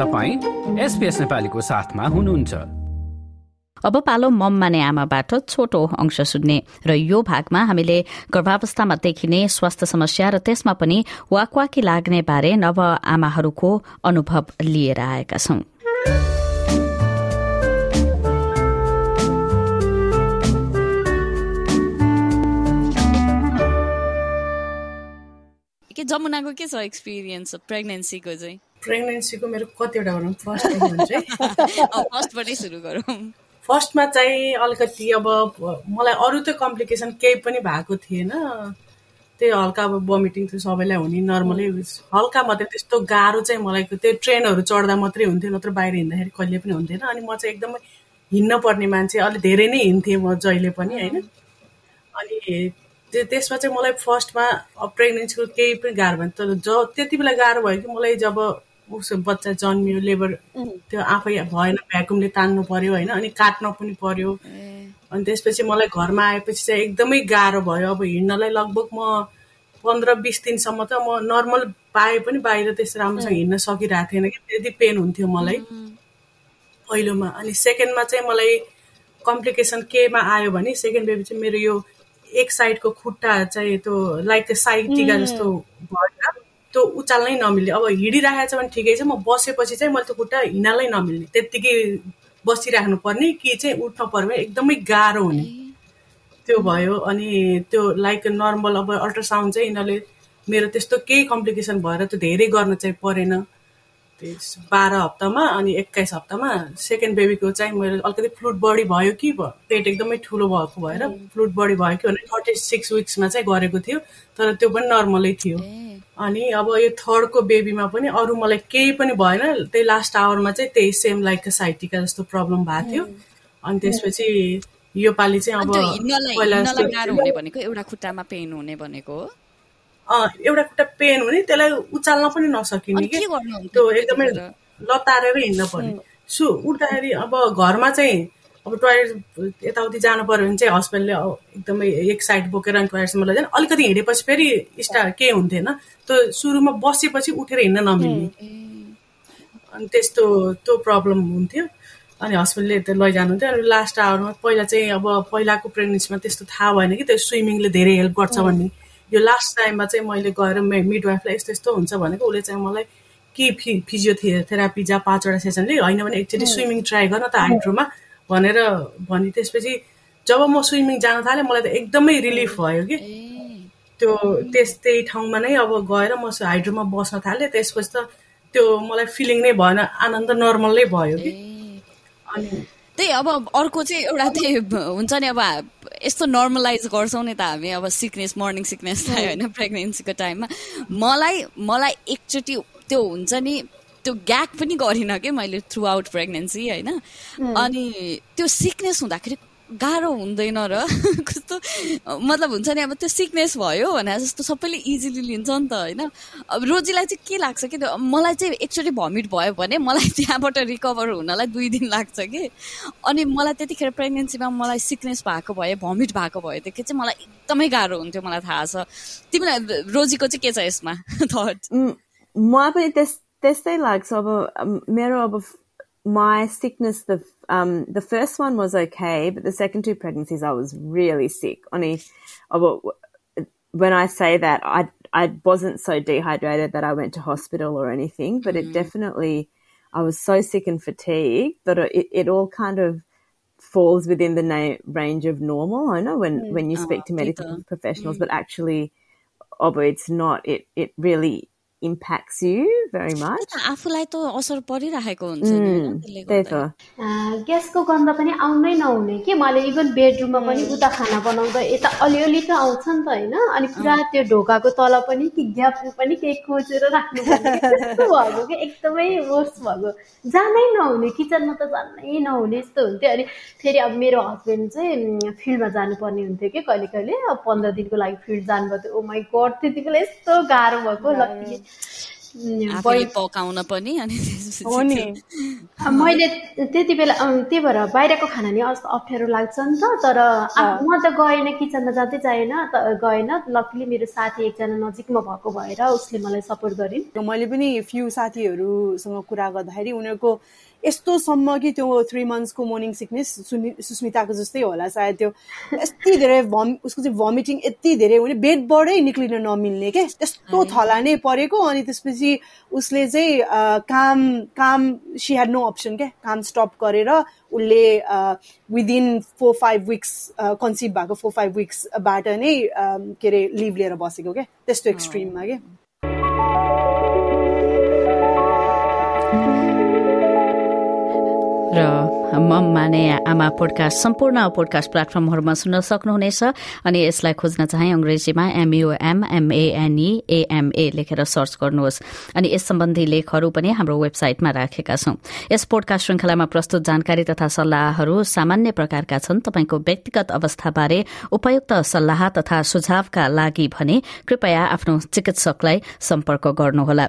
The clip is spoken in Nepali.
तपाईँ एसपिएस नेपालीको साथमा हुनुहुन्छ। अब पालो मम माने आमाबाट छोटो अंश सुन्ने र यो भागमा हामीले गर्भावस्थामा देखिने स्वास्थ्य समस्या र त्यसमा पनि वाकवाकी लाग्ने बारे नव आमाहरूको अनुभव लिएर आएका छौं। के जमुनाको के छ एक्सपिरियन्स प्रेग्नेन्सीको चाहिँ? प्रेग्नेन्सीको मेरो कतिवटा भनौँ फर्स्ट फर्स्टबाटै सुरु गरौँ। फर्स्टमा चाहिँ अलिकति अब मलाई अरू त कम्प्लिकेसन केही पनि भएको थिएन। त्यही हल्का अब भमिटिङ थियो सबैलाई हुने नर्मलै हल्का मात्रै त्यस्तो गाह्रो चाहिँ मलाई त्यो ट्रेनहरू चढ्दा मात्रै हुन्थ्यो नत्र बाहिर हिँड्दाखेरि कहिले पनि हुन्थेन। अनि म चाहिँ एकदमै हिँड्न पर्ने मान्छे अलिक धेरै नै हिँड्थेँ म जहिले पनि होइन? अनि त्यो त्यसमा चाहिँ मलाई फर्स्टमा प्रेग्नेन्सीको केही पनि गाह्रो भयो तर ज त्यति बेला गाह्रो भयो कि मलाई जब उसो बच्चा जन्मियो लेबर त्यो आफै भएन भ्याकुमले तान्नु पर्यो होइन अनि काट्न पनि पर्यो। अनि त्यसपछि मलाई घरमा आएपछि चाहिँ एकदमै गाह्रो भयो। अब हिँड्नलाई लगभग म पन्ध्र बिस दिनसम्म त म नर्मल पाए पनि बाहिर त्यस्तो राम्रोसँग हिँड्न सकिरहेको थिएन कि त्यति पेन हुन्थ्यो मलाई। पहिलोमा। अनि सेकेन्डमा चाहिँ मलाई कम्प्लिकेसन केमा आयो भने सेकेन्ड बेबी चाहिँ मेरो यो एक साइडको खुट्टा चाहिँ त्यो लाइक साइड टिका जस्तो भएर त्यो उचाल्नै नमिल्ने। अब हिँडिरहेको छ भने ठिकै छ म बसेपछि चाहिँ मैले त्यो खुट्टा हिँड्नलाई नमिल्ने। त्यत्तिकै बसिराख्नु पर्ने कि चाहिँ उठ्न पर्ने एकदमै गाह्रो हुने। त्यो भयो अनि त्यो लाइक नर्मल अब अल्ट्रासाउन्ड चाहिँ यिनीहरूले मेरो त्यस्तो केही कम्प्लिकेसन भएर त्यो धेरै गर्न चाहिँ परेन। बाह्र हप्तामा अनि एक्काइस हप्तामा सेकेन्ड बेबीको चाहिँ मेरो अलिकति फ्लुट बडी भयो कि पेट एकदमै ठुलो भएको भएर फ्लुट बडी भयो कि भने थर्टी सिक्स विक्समा चाहिँ गरेको थियो तर त्यो पनि नर्मलै थियो। अनि अब यो थर्डको बेबीमा पनि अरू मलाई केही पनि भएन त्यही लास्ट आवरमा चाहिँ त्यही सेम लाइक साइटिका जस्तो प्रब्लम भएको थियो। अनि त्यसपछि यो पालि चाहिँ अब पहिला भनेको एउटा खुट्टामा पेन हुने भनेको एउटा खुट्टा पेन हुने त्यसलाई उचाल्न पनि नसकिने कि? त्यो एकदमै लतारेर हिँड्न पर्ने सु उठ्दाखेरि अब घरमा चाहिँ अब टोयलेट यताउति जानु पऱ्यो भने चाहिँ हस्बेन्डले एकदमै एक साइड बोकेर अनि टोयलेटसम्म लैजाने। अलिकति हिँडेपछि फेरि स्टार केही हुन्थेन? त्यो सुरुमा बसेपछि उठेर हिँड्न नमिल्ने। अनि त्यस्तो त्यो प्रब्लम हुन्थ्यो। अनि हस्बेन्डले त्यो लैजानुहुन्थ्यो। अनि लास्ट आवरमा पहिला चाहिँ अब पहिलाको प्रेग्नेन्सीमा त्यस्तो थाहा भएन कि त्यो स्विमिङले धेरै हेल्प गर्छ भन्ने। यो लास्ट टाइममा चाहिँ मैले गएर मिडवाइफलाई यस्तो यस्तो हुन्छ भनेको उसले चाहिँ मलाई कि फि फिजियोथेरापी जहाँ पाँचवटा सेसनले होइन भने एकचोटि स्विमिङ ट्राई गर्न त हाइड्रोमा भनेर भने त्यसपछि जब म स्विमिङ जान थालेँ मलाई त एकदमै रिलिफ भयो कि। त्यो त्यस त्यही ठाउँमा नै अब गएर म हाइड्रोमा बस्न थालेँ त्यसपछि त त्यो मलाई फिलिङ नै भएन आनन्द नर्मलै भयो कि। अनि त्यही अब अर्को चाहिँ एउटा त्यही हुन्छ नि अब यस्तो नर्मलाइज गर्छौँ नि त हामी अब सिकनेस मर्निङ सिकनेसलाई होइन प्रेग्नेन्सीको टाइममा मलाई मलाई एकचोटि त्यो हुन्छ नि त्यो ग्याक पनि गरिनँ कि मैले थ्रु आउट प्रेग्नेन्सी होइन अनि त्यो सिकनेस हुँदाखेरि गाह्रो हुँदैन र। कस्तो मतलब हुन्छ नि अब त्यो सिकनेस भयो भने जस्तो सबैले इजिली लिन्छ नि त होइन? अब रोजीलाई चाहिँ के लाग्छ कि मलाई चाहिँ एकचोटि भमिट भयो भने मलाई त्यहाँबाट रिकभर हुनलाई दुई दिन लाग्छ कि? अनि मलाई त्यतिखेर प्रेग्नेन्सीमा मलाई सिकनेस भएको भए भमिट भएको भएदेखि चाहिँ मलाई एकदमै गाह्रो हुन्थ्यो मलाई थाहा छ। तिमीलाई रोजीको चाहिँ के छ यसमा? थट मलाई पनि त्यस्तै लाग्छ। अब मेरो अब my sickness, the um, the first one was okay, but the second two pregnancies, I was really sick. Only, when I say that, I I wasn't so dehydrated that I went to hospital or anything, but mm. it definitely, I was so sick and fatigued that it, it all kind of falls within the na- range of normal. I know when, mm. when you speak oh, to medical professionals, mm. but actually, oh, it's not. It it really impacts you very much. आफूलाई त असर परिरहेको हुन्छ त्यही त ग्यासको गन्ध पनि आउनै नहुने कि? मैले इभन बेडरुममा पनि उता खाना बनाउँदा यता अलिअलि त आउँछ नि त होइन? अनि पुरा त्यो ढोकाको तल पनि कि ग्यापमा पनि केही खोजेर राख्नु भएको कि? एकदमै वर्स भएको। जानै नहुने किचनमा त जानै नहुने यस्तो हुन्थ्यो। अनि फेरि अब मेरो हस्बेन्ड चाहिँ फिल्डमा जानुपर्ने हुन्थ्यो कि? कहिले कहिले अब पन्ध्र दिनको लागि फिल्ड जानुभएको थियो। ओ माई गड त्यति बेला यस्तो गाह्रो भएको। आफैले पकाउन पनि अनि मैले त्यति बेला त्यही भएर बाहिरको खाना नि अप्ठ्यारो लाग्छ नि त तर म त गएन किचनमा जाँदै जाएन गएन। लकली मेरो साथी एकजना नजिकमा भएको भएर उसले मलाई सपोर्ट गरिन्। मैले पनि फ्यु साथीहरूसँग कुरा गर्दाखेरि उनीहरूको यस्तोसम्म कि त्यो थ्री मन्थ्सको मर्निङ सिकनेस सुस्मिताको जस्तै होला सायद त्यो यति धेरै भम उसको चाहिँ भमिटिङ यति धेरै हुने बेडबाटै निक्लिन नमिल्ने क्या त्यस्तो थला नै परेको अनि त्यसपछि उसले चाहिँ काम काम सी ह्याड नो अप्सन क्या काम स्टप गरेर उसले within four five weeks conceive भएको फोर फाइभ विक्सबाट नै के अरे लिभ लिएर बसेको क्या त्यस्तो एक्सट्रिममा क्या र मम माने आमा पोडकास्ट सम्पूर्ण पोडकास्ट प्लेटफर्महरूमा सुन्न सक्नुहुनेछ अनि यसलाई खोज्न चाहे अङ्ग्रेजीमा एमयुएम एमएनई एएमए लेखेर सर्च गर्नुहोस्। अनि यस सम्बन्धी लेखहरू पनि हाम्रो वेबसाइटमा राखेका छौं। यस पोडकास्ट श्रृंखलामा प्रस्तुत जानकारी तथा सल्लाहहरू सामान्य प्रकारका छन्। तपाईँको व्यक्तिगत अवस्थाबारे उपयुक्त सल्लाह तथा सुझावका लागि भने कृपया आफ्नो चिकित्सकलाई सम्पर्क गर्नुहोला।